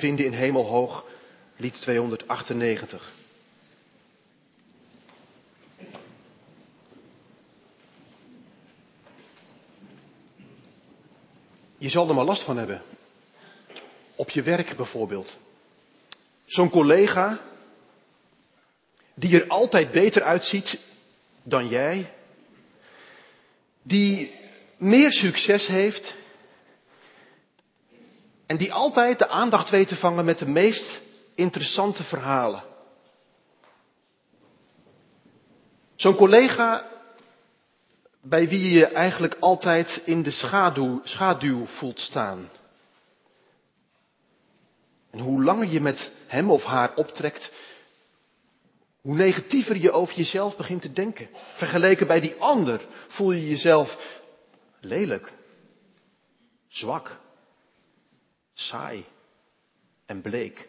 vinden in Hemelhoog, lied 298. Je zal er maar last van hebben. Op je werk bijvoorbeeld. Zo'n collega die er altijd beter uitziet dan jij. Die meer succes heeft. En die altijd de aandacht weet te vangen met de meest interessante verhalen. Zo'n collega bij wie je je eigenlijk altijd in de schaduw, schaduw voelt staan. En hoe langer je met hem of haar optrekt, hoe negatiever je over jezelf begint te denken. Vergeleken bij die ander voel je jezelf lelijk, zwak, saai en bleek.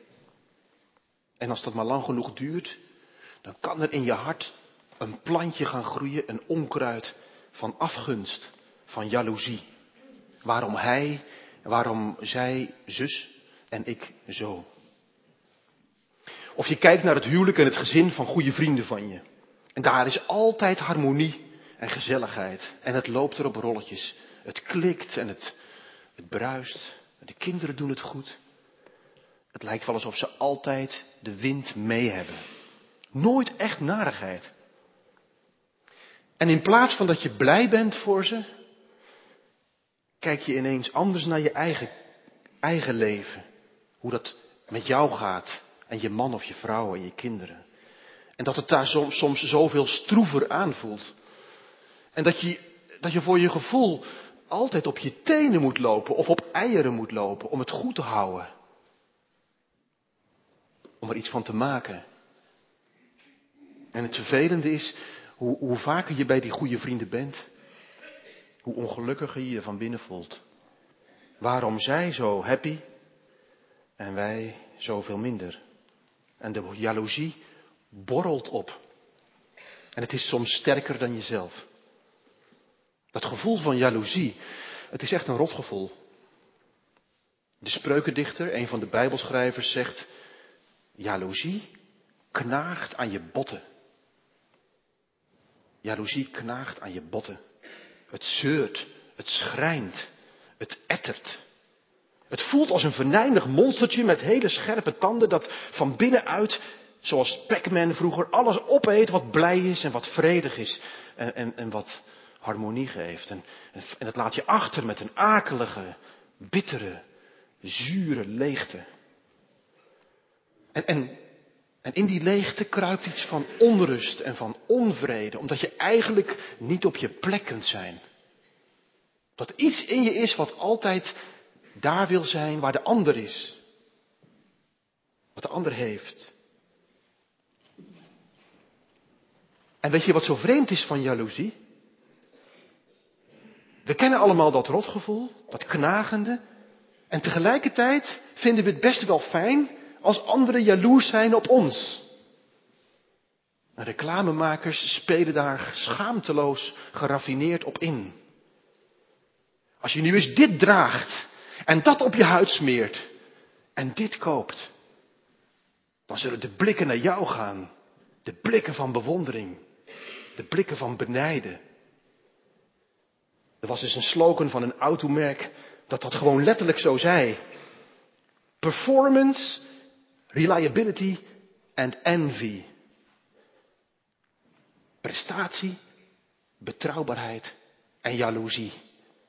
En als dat maar lang genoeg duurt, dan kan er in je hart een plantje gaan groeien, een onkruid van afgunst, van jaloezie. Waarom hij, waarom zij zus en ik zo. Of je kijkt naar het huwelijk en het gezin van goede vrienden van je. En daar is altijd harmonie en gezelligheid. En het loopt er op rolletjes. Het klikt en het, het bruist. De kinderen doen het goed. Het lijkt wel alsof ze altijd de wind mee hebben. Nooit echt narigheid. En in plaats van dat je blij bent voor ze, kijk je ineens anders naar je eigen, eigen leven. Hoe dat met jou gaat. En je man of je vrouw en je kinderen. En dat het daar soms, soms zoveel stroever aanvoelt. En dat je, dat je voor je gevoel altijd op je tenen moet lopen of op eieren moet lopen om het goed te houden. Om er iets van te maken. En het vervelende is, hoe, hoe vaker je bij die goede vrienden bent, hoe ongelukkiger je je van binnen voelt. Waarom zij zo happy en wij zoveel minder. En de jaloezie borrelt op. En het is soms sterker dan jezelf. Dat gevoel van jaloezie, het is echt een rotgevoel. De spreukendichter, een van de Bijbelschrijvers, zegt: Jaloezie knaagt aan je botten. Jaloezie knaagt aan je botten. Het zeurt, het schrijnt, het ettert. Het voelt als een venijnig monstertje met hele scherpe tanden dat van binnenuit, zoals Pac-Man vroeger, alles opeet wat blij is en wat vredig is en, en, en wat harmonie geeft. En, en het laat je achter met een akelige, bittere, zure leegte. En, en, en in die leegte kruipt iets van onrust en van onvrede, omdat je eigenlijk niet op je plek kunt zijn. Dat iets in je is wat altijd daar wil zijn waar de ander is. Wat de ander heeft. En weet je wat zo vreemd is van jaloezie? We kennen allemaal dat rotgevoel, dat knagende. En tegelijkertijd vinden we het best wel fijn als anderen jaloers zijn op ons. Reclamemakers spelen daar schaamteloos geraffineerd op in. Als je nu eens dit draagt en dat op je huid smeert en dit koopt, dan zullen de blikken naar jou gaan. De blikken van bewondering, de blikken van benijden. Er was dus een slogan van een automerk dat dat gewoon letterlijk zo zei. Performance, reliability and envy. Prestatie, betrouwbaarheid en jaloezie.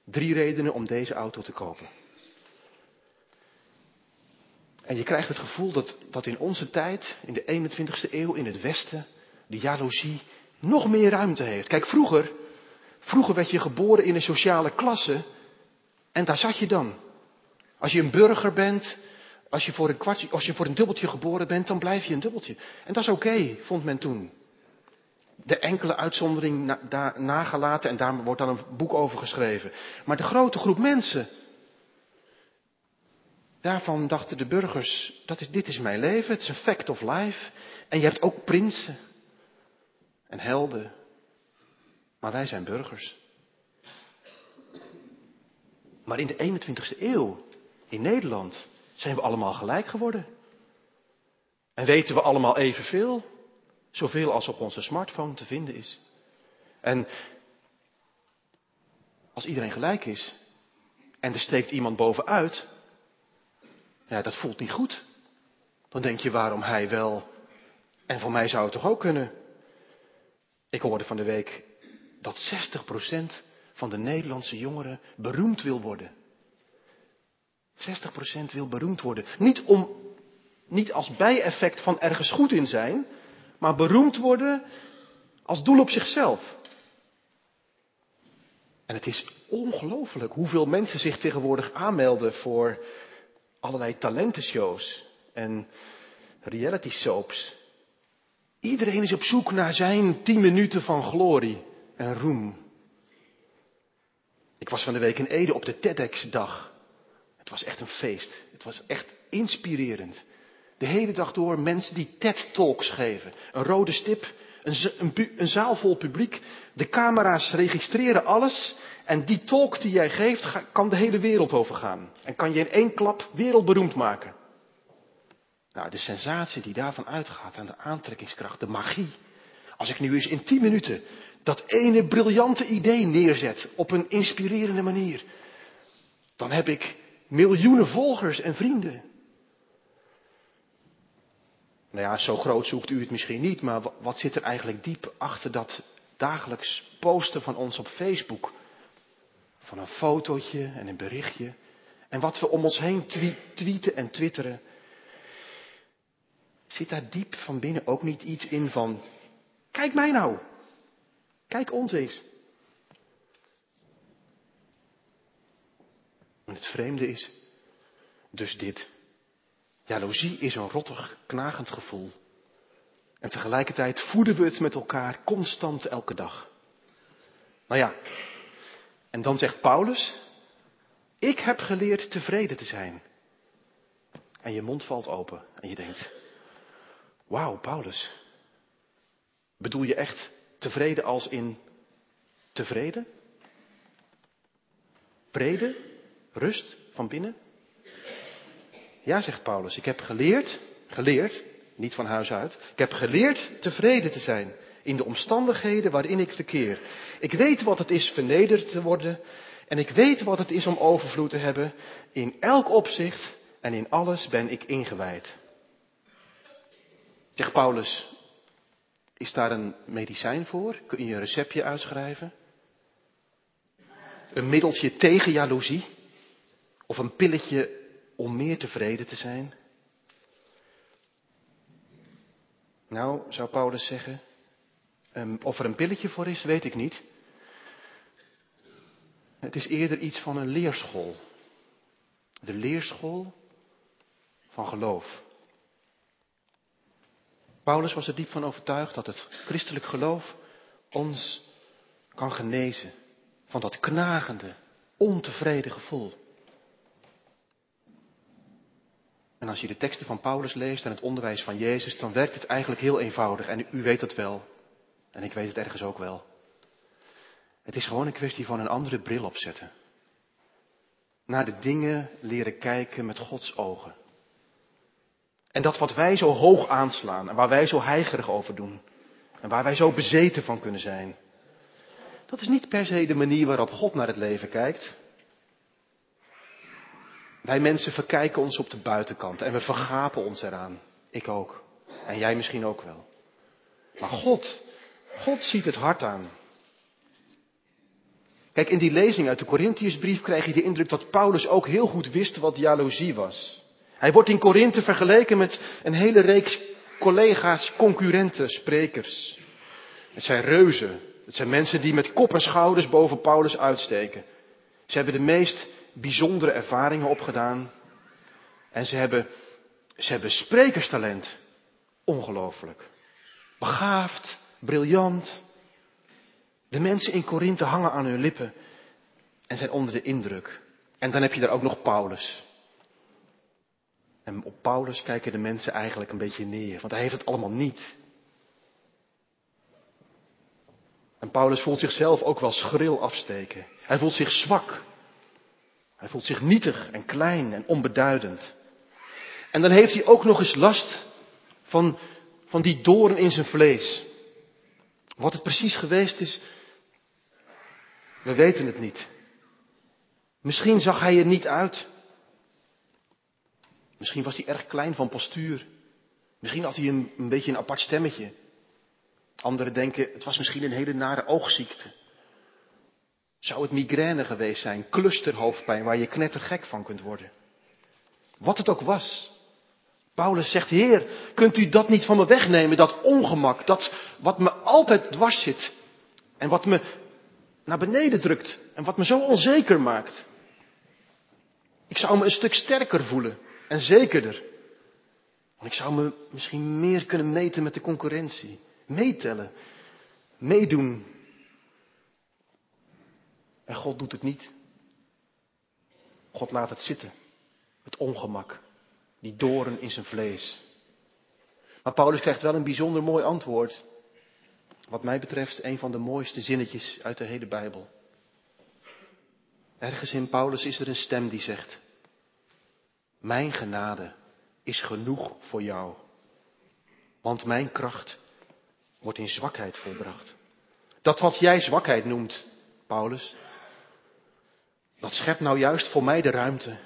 Drie redenen om deze auto te kopen. En je krijgt het gevoel dat, dat in onze tijd, in de 21ste eeuw, in het Westen, de jaloezie nog meer ruimte heeft. Kijk, vroeger, vroeger werd je geboren in een sociale klasse en daar zat je dan. Als je een burger bent, als je voor een, kwartje, als je voor een dubbeltje geboren bent, dan blijf je een dubbeltje. En dat is oké, vond men toen. De enkele uitzondering na, nagelaten en daar wordt dan een boek over geschreven. Maar de grote groep mensen, Daarvan dachten de burgers, dat dit is mijn leven, het is een fact of life. En je hebt ook prinsen en helden. Maar wij zijn burgers. Maar in de 21ste eeuw, in Nederland, Zijn we allemaal gelijk geworden? En weten we allemaal evenveel? Zoveel als op onze smartphone te vinden is. En als iedereen gelijk is en er steekt iemand bovenuit, ja, dat voelt niet goed. Dan denk je waarom hij wel en voor mij zou het toch ook kunnen. Ik hoorde van de week dat 60% van de Nederlandse jongeren beroemd wil worden. 60% wil beroemd worden. Niet, om, niet als bijeffect van ergens goed in zijn, maar beroemd worden als doel op zichzelf. En het is ongelooflijk hoeveel mensen zich tegenwoordig aanmelden voor allerlei talentenshows en reality soaps. Iedereen is op zoek naar zijn tien minuten van glorie en roem. Ik was van de week in Ede op de TEDx-dag. Het was echt een feest. Het was echt inspirerend. De hele dag door mensen die TED-talks geven. Een rode stip, een, een, zaal vol publiek. De camera's registreren alles. En die talk die jij geeft, kan de hele wereld overgaan. En kan je in één klap wereldberoemd maken. Nou, de sensatie die daarvan uitgaat en de aantrekkingskracht, de magie. Als ik nu eens in tien minuten dat ene briljante idee neerzet op een inspirerende manier, dan heb ik miljoenen volgers en vrienden. Nou ja, zo groot zoekt u het misschien niet, maar wat zit er eigenlijk diep achter dat dagelijks posten van ons op Facebook? Van een fotootje en een berichtje. En wat we om ons heen tweeten en twitteren. Zit daar diep van binnen ook niet iets in van, kijk mij nou, kijk ons eens. En het vreemde is dus dit. Jaloezie is een rottig, knagend gevoel. En tegelijkertijd voeden we het met elkaar constant elke dag. Nou ja, en dan zegt Paulus, ik heb geleerd tevreden te zijn. En je mond valt open en je denkt, Wauw, Paulus. Bedoel je echt tevreden als in tevreden? Vrede? Rust van binnen? Ja, zegt Paulus, ik heb geleerd, geleerd, niet van huis uit, ik heb geleerd tevreden te zijn in de omstandigheden waarin ik verkeer. Ik weet wat het is vernederd te worden en ik weet wat het is om overvloed te hebben. In elk opzicht en in alles ben ik ingewijd. Zegt Paulus, is daar een medicijn voor? Kun je een receptje uitschrijven? Een middeltje tegen jaloezie? Of een pilletje om meer tevreden te zijn? Nou, zou Paulus zeggen, ehm, of er een pilletje voor is, weet ik niet. Het is eerder iets van een leerschool. De leerschool van geloof. Paulus was er diep van overtuigd dat het christelijk geloof ons kan genezen van dat knagende, ontevreden gevoel. En als je de teksten van Paulus leest en het onderwijs van Jezus, dan werkt het eigenlijk heel eenvoudig. En u weet het wel. En ik weet het ergens ook wel. Het is gewoon een kwestie van een andere bril opzetten. Naar de dingen leren kijken met Gods ogen. En dat wat wij zo hoog aanslaan en waar wij zo heigerig over doen en waar wij zo bezeten van kunnen zijn, dat is niet per se de manier waarop God naar het leven kijkt. Wij mensen verkijken ons op de buitenkant en we vergapen ons eraan. Ik ook. En jij misschien ook wel. Maar God, God ziet het hart aan. Kijk, in die lezing uit de Corinthiërsbrief krijg je de indruk dat Paulus ook heel goed wist wat jaloezie was. Hij wordt in Korinthe vergeleken met een hele reeks collega's, concurrenten, sprekers. Het zijn reuzen. Het zijn mensen die met kop en schouders boven Paulus uitsteken. Ze hebben de meest bijzondere ervaringen opgedaan. En ze hebben, ze hebben sprekerstalent. Ongelooflijk. Begaafd, briljant. De mensen in Korinthe hangen aan hun lippen en zijn onder de indruk. En dan heb je daar ook nog Paulus. En op Paulus kijken de mensen eigenlijk een beetje neer, want hij heeft het allemaal niet. En Paulus voelt zichzelf ook wel schril afsteken. Hij voelt zich zwak. Hij voelt zich nietig en klein en onbeduidend. En dan heeft hij ook nog eens last van, van die doorn in zijn vlees. Wat het precies geweest is, we weten het niet. Misschien zag hij er niet uit. Misschien was hij erg klein van postuur. Misschien had hij een, een beetje een apart stemmetje. Anderen denken, het was misschien een hele nare oogziekte. Zou het migraine geweest zijn, clusterhoofdpijn waar je knettergek van kunt worden. Wat het ook was. Paulus zegt, Heer, kunt u dat niet van me wegnemen, dat ongemak, dat wat me altijd dwars zit en wat me naar beneden drukt en wat me zo onzeker maakt. Ik zou me een stuk sterker voelen en zekerder. Want ik zou me misschien meer kunnen meten met de concurrentie. Meetellen. Meedoen. En God doet het niet. God laat het zitten. Het ongemak. Die doren in zijn vlees. Maar Paulus krijgt wel een bijzonder mooi antwoord. Wat mij betreft een van de mooiste zinnetjes uit de hele Bijbel. Ergens in Paulus is er een stem die zegt: Mijn genade is genoeg voor jou. Want mijn kracht wordt in zwakheid volbracht. Dat wat jij zwakheid noemt, Paulus, dat schept nou juist voor mij de ruimte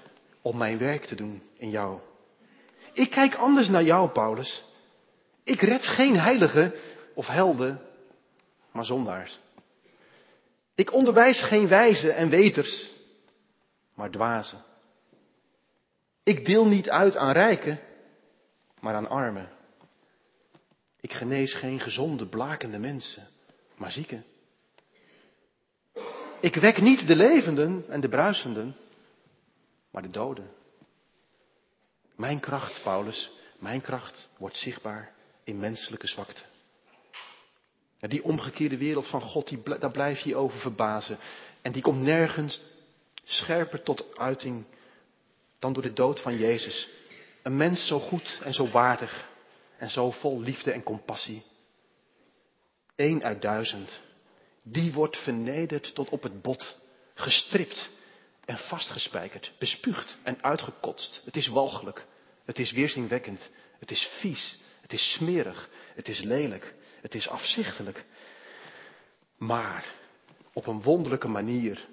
om mijn werk te doen in jou. Ik kijk anders naar jou, Paulus. Ik red geen heiligen of helden, maar zondaars. Ik onderwijs geen wijzen en weters, maar dwazen. Ik deel niet uit aan rijken, maar aan armen. Ik genees geen gezonde, blakende mensen, maar zieken. Ik wek niet de levenden en de bruisenden, maar de doden. Mijn kracht, Paulus, mijn kracht wordt zichtbaar in menselijke zwakte. En die omgekeerde wereld van God, die, daar blijf je over verbazen. En die komt nergens scherper tot uiting dan door de dood van Jezus. Een mens zo goed en zo waardig en zo vol liefde en compassie. Eén uit duizend. Die wordt vernederd tot op het bot, gestript en vastgespijkerd, bespuugd en uitgekotst. Het is walgelijk, het is weerzinwekkend, het is vies, het is smerig, het is lelijk, het is afzichtelijk. Maar op een wonderlijke manier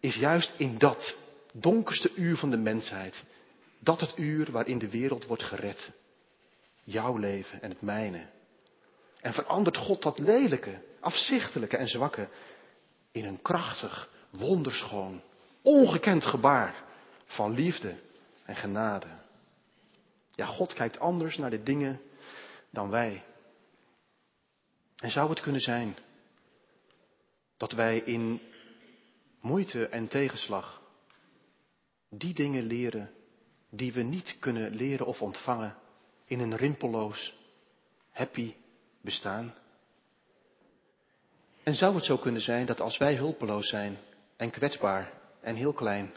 is juist in dat donkerste uur van de mensheid, dat het uur waarin de wereld wordt gered, jouw leven en het mijne. En verandert God dat lelijke, afzichtelijke en zwakke in een krachtig, wonderschoon, ongekend gebaar van liefde en genade. Ja, God kijkt anders naar de dingen dan wij. En zou het kunnen zijn dat wij in moeite en tegenslag die dingen leren die we niet kunnen leren of ontvangen in een rimpelloos, happy bestaan? En zou het zo kunnen zijn dat als wij hulpeloos zijn en kwetsbaar en heel klein,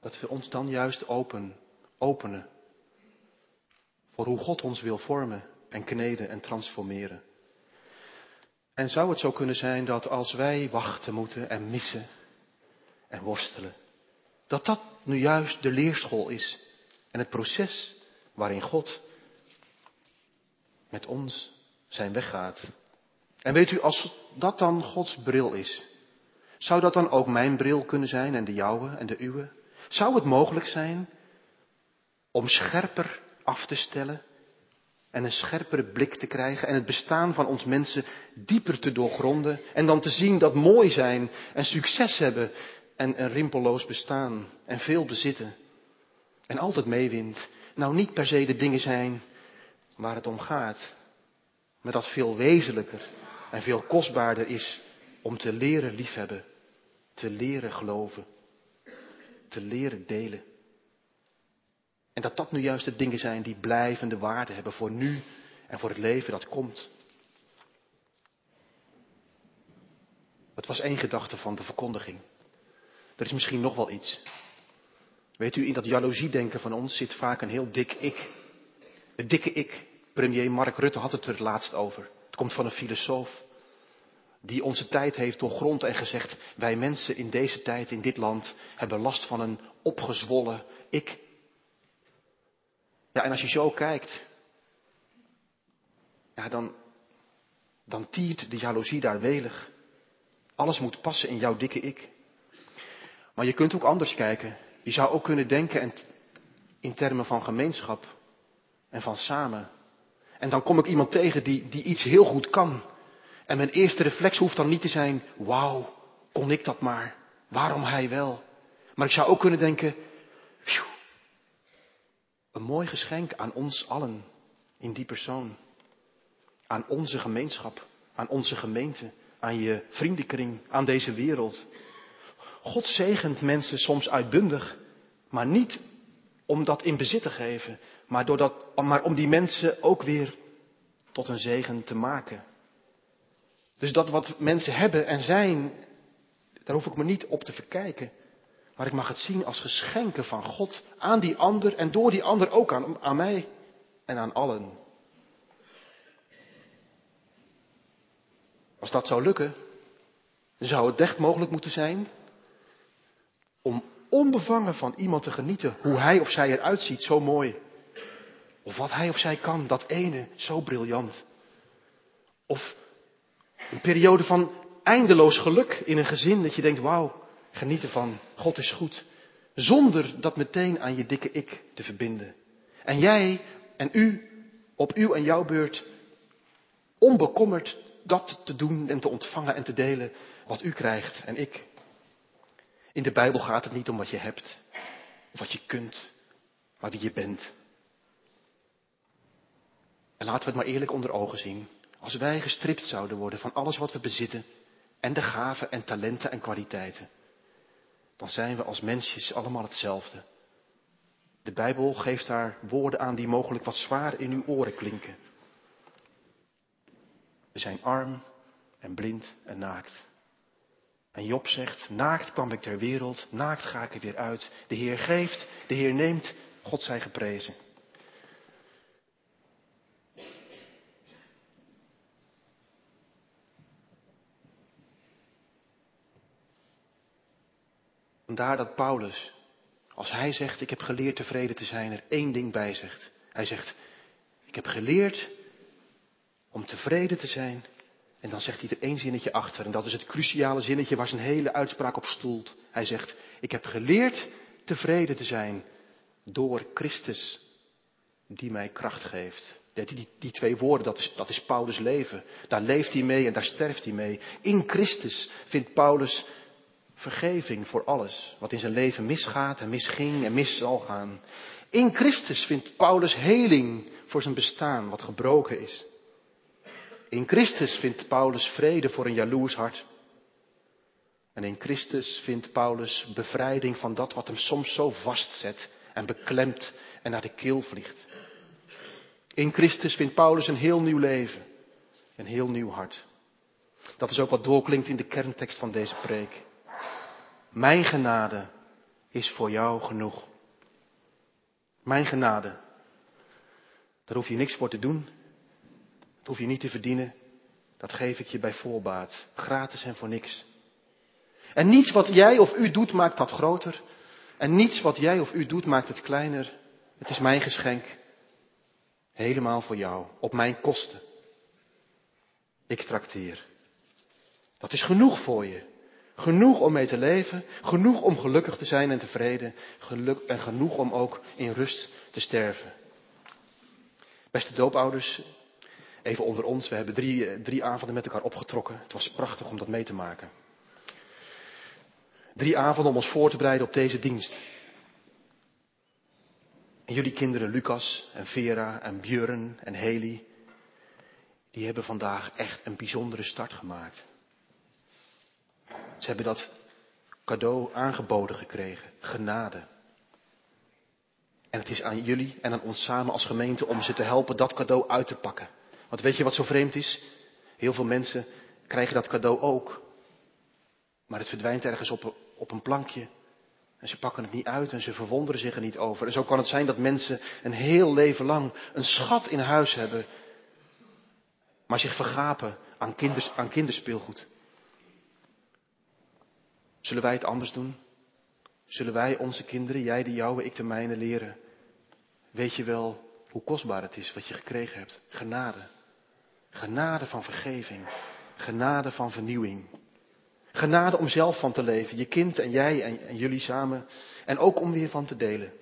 dat we ons dan juist open, openen voor hoe God ons wil vormen en kneden en transformeren? En zou het zo kunnen zijn dat als wij wachten moeten en missen en worstelen, dat dat nu juist de leerschool is en het proces waarin God met ons zijn weg gaat. En weet u, als dat dan Gods bril is, zou dat dan ook mijn bril kunnen zijn en de jouwe en de uwe? Zou het mogelijk zijn om scherper af te stellen en een scherpere blik te krijgen en het bestaan van ons mensen dieper te doorgronden en dan te zien dat mooi zijn en succes hebben en een rimpelloos bestaan en veel bezitten en altijd meewint, nou niet per se de dingen zijn waar het om gaat, maar dat veel wezenlijker en veel kostbaarder is om te leren liefhebben, te leren geloven, te leren delen. En dat dat nu juist de dingen zijn die blijvende waarde hebben voor nu en voor het leven dat komt. Het was één gedachte van de verkondiging. Er is misschien nog wel iets. Weet u, in dat jaloeziedenken van ons zit vaak een heel dik ik. Het dikke ik. Premier Mark Rutte had het er laatst over. Het komt van een filosoof die onze tijd heeft doorgrond en gezegd, wij mensen in deze tijd, in dit land, hebben last van een opgezwollen ik Ja, en als je zo kijkt, ja, dan, dan tiert de jaloezie daar welig. Alles moet passen in jouw dikke ik. Maar je kunt ook anders kijken. Je zou ook kunnen denken in termen van gemeenschap en van samen. En dan kom ik iemand tegen die, die iets heel goed kan. En mijn eerste reflex hoeft dan niet te zijn, wauw, kon ik dat maar. Waarom hij wel? Maar ik zou ook kunnen denken, een mooi geschenk aan ons allen in die persoon. Aan onze gemeenschap, aan onze gemeente, aan je vriendenkring, aan deze wereld. God zegent mensen soms uitbundig, maar niet om dat in bezit te geven, maar, maar om die mensen ook weer tot een zegen te maken. Dus dat wat mensen hebben en zijn, daar hoef ik me niet op te verkijken. Maar ik mag het zien als geschenken van God aan die ander en door die ander ook aan, aan mij en aan allen. Als dat zou lukken, zou het echt mogelijk moeten zijn om onbevangen van iemand te genieten hoe hij of zij eruit ziet, zo mooi. Of wat hij of zij kan, dat ene, zo briljant. Of een periode van eindeloos geluk in een gezin, dat je denkt, wauw, geniet ervan, God is goed. Zonder dat meteen aan je dikke ik te verbinden. En jij en u, op uw en jouw beurt, onbekommerd dat te doen en te ontvangen en te delen wat u krijgt en ik. In de Bijbel gaat het niet om wat je hebt, of wat je kunt, maar wie je bent. En laten we het maar eerlijk onder ogen zien. Als wij gestript zouden worden van alles wat we bezitten, en de gaven en talenten en kwaliteiten, dan zijn we als mensjes allemaal hetzelfde. De Bijbel geeft daar woorden aan die mogelijk wat zwaar in uw oren klinken. We zijn arm en blind en naakt. En Job zegt, naakt kwam ik ter wereld, naakt ga ik er weer uit. De Heer geeft, de Heer neemt, God zij geprezen. Vandaar dat Paulus, als hij zegt, ik heb geleerd tevreden te zijn, er één ding bij zegt. Hij zegt, ik heb geleerd om tevreden te zijn. En dan zegt hij er één zinnetje achter. En dat is het cruciale zinnetje waar zijn hele uitspraak op stoelt. Hij zegt, ik heb geleerd tevreden te zijn door Christus die mij kracht geeft. Die, die, die twee woorden, dat is, dat is Paulus' leven. Daar leeft hij mee en daar sterft hij mee. In Christus vindt Paulus vergeving voor alles wat in zijn leven misgaat en misging en mis zal gaan. In Christus vindt Paulus heling voor zijn bestaan wat gebroken is. In Christus vindt Paulus vrede voor een jaloers hart. En in Christus vindt Paulus bevrijding van dat wat hem soms zo vastzet en beklemt en naar de keel vliegt. In Christus vindt Paulus een heel nieuw leven, een heel nieuw hart. Dat is ook wat doorklinkt in de kerntekst van deze preek. Mijn genade is voor jou genoeg. Mijn genade. Daar hoef je niks voor te doen. Dat hoef je niet te verdienen. Dat geef ik je bij voorbaat. Gratis en voor niks. En niets wat jij of u doet maakt dat groter. En niets wat jij of u doet maakt het kleiner. Het is mijn geschenk. Helemaal voor jou. Op mijn kosten. Ik trakteer. Dat is genoeg voor je. Genoeg om mee te leven, genoeg om gelukkig te zijn en tevreden, geluk, en genoeg om ook in rust te sterven. Beste doopouders, even onder ons, we hebben drie, eh, drie avonden met elkaar opgetrokken. Het was prachtig om dat mee te maken. Drie avonden om ons voor te bereiden op deze dienst. En jullie kinderen Lucas en Vera en Björn en Haley, die hebben vandaag echt een bijzondere start gemaakt. Ze hebben dat cadeau aangeboden gekregen, genade. En het is aan jullie en aan ons samen als gemeente om ze te helpen dat cadeau uit te pakken. Want weet je wat zo vreemd is? Heel veel mensen krijgen dat cadeau ook. Maar het verdwijnt ergens op, op een plankje. En ze pakken het niet uit en ze verwonderen zich er niet over. En zo kan het zijn dat mensen een heel leven lang een schat in huis hebben. Maar zich vergapen aan, kinders, aan kinderspeelgoed. Zullen wij het anders doen? Zullen wij onze kinderen, jij de jouwe, ik de mijne, leren? Weet je wel hoe kostbaar het is wat je gekregen hebt. Genade. Genade van vergeving. Genade van vernieuwing. Genade om zelf van te leven, je kind en jij en, en jullie samen. En ook om weer van te delen.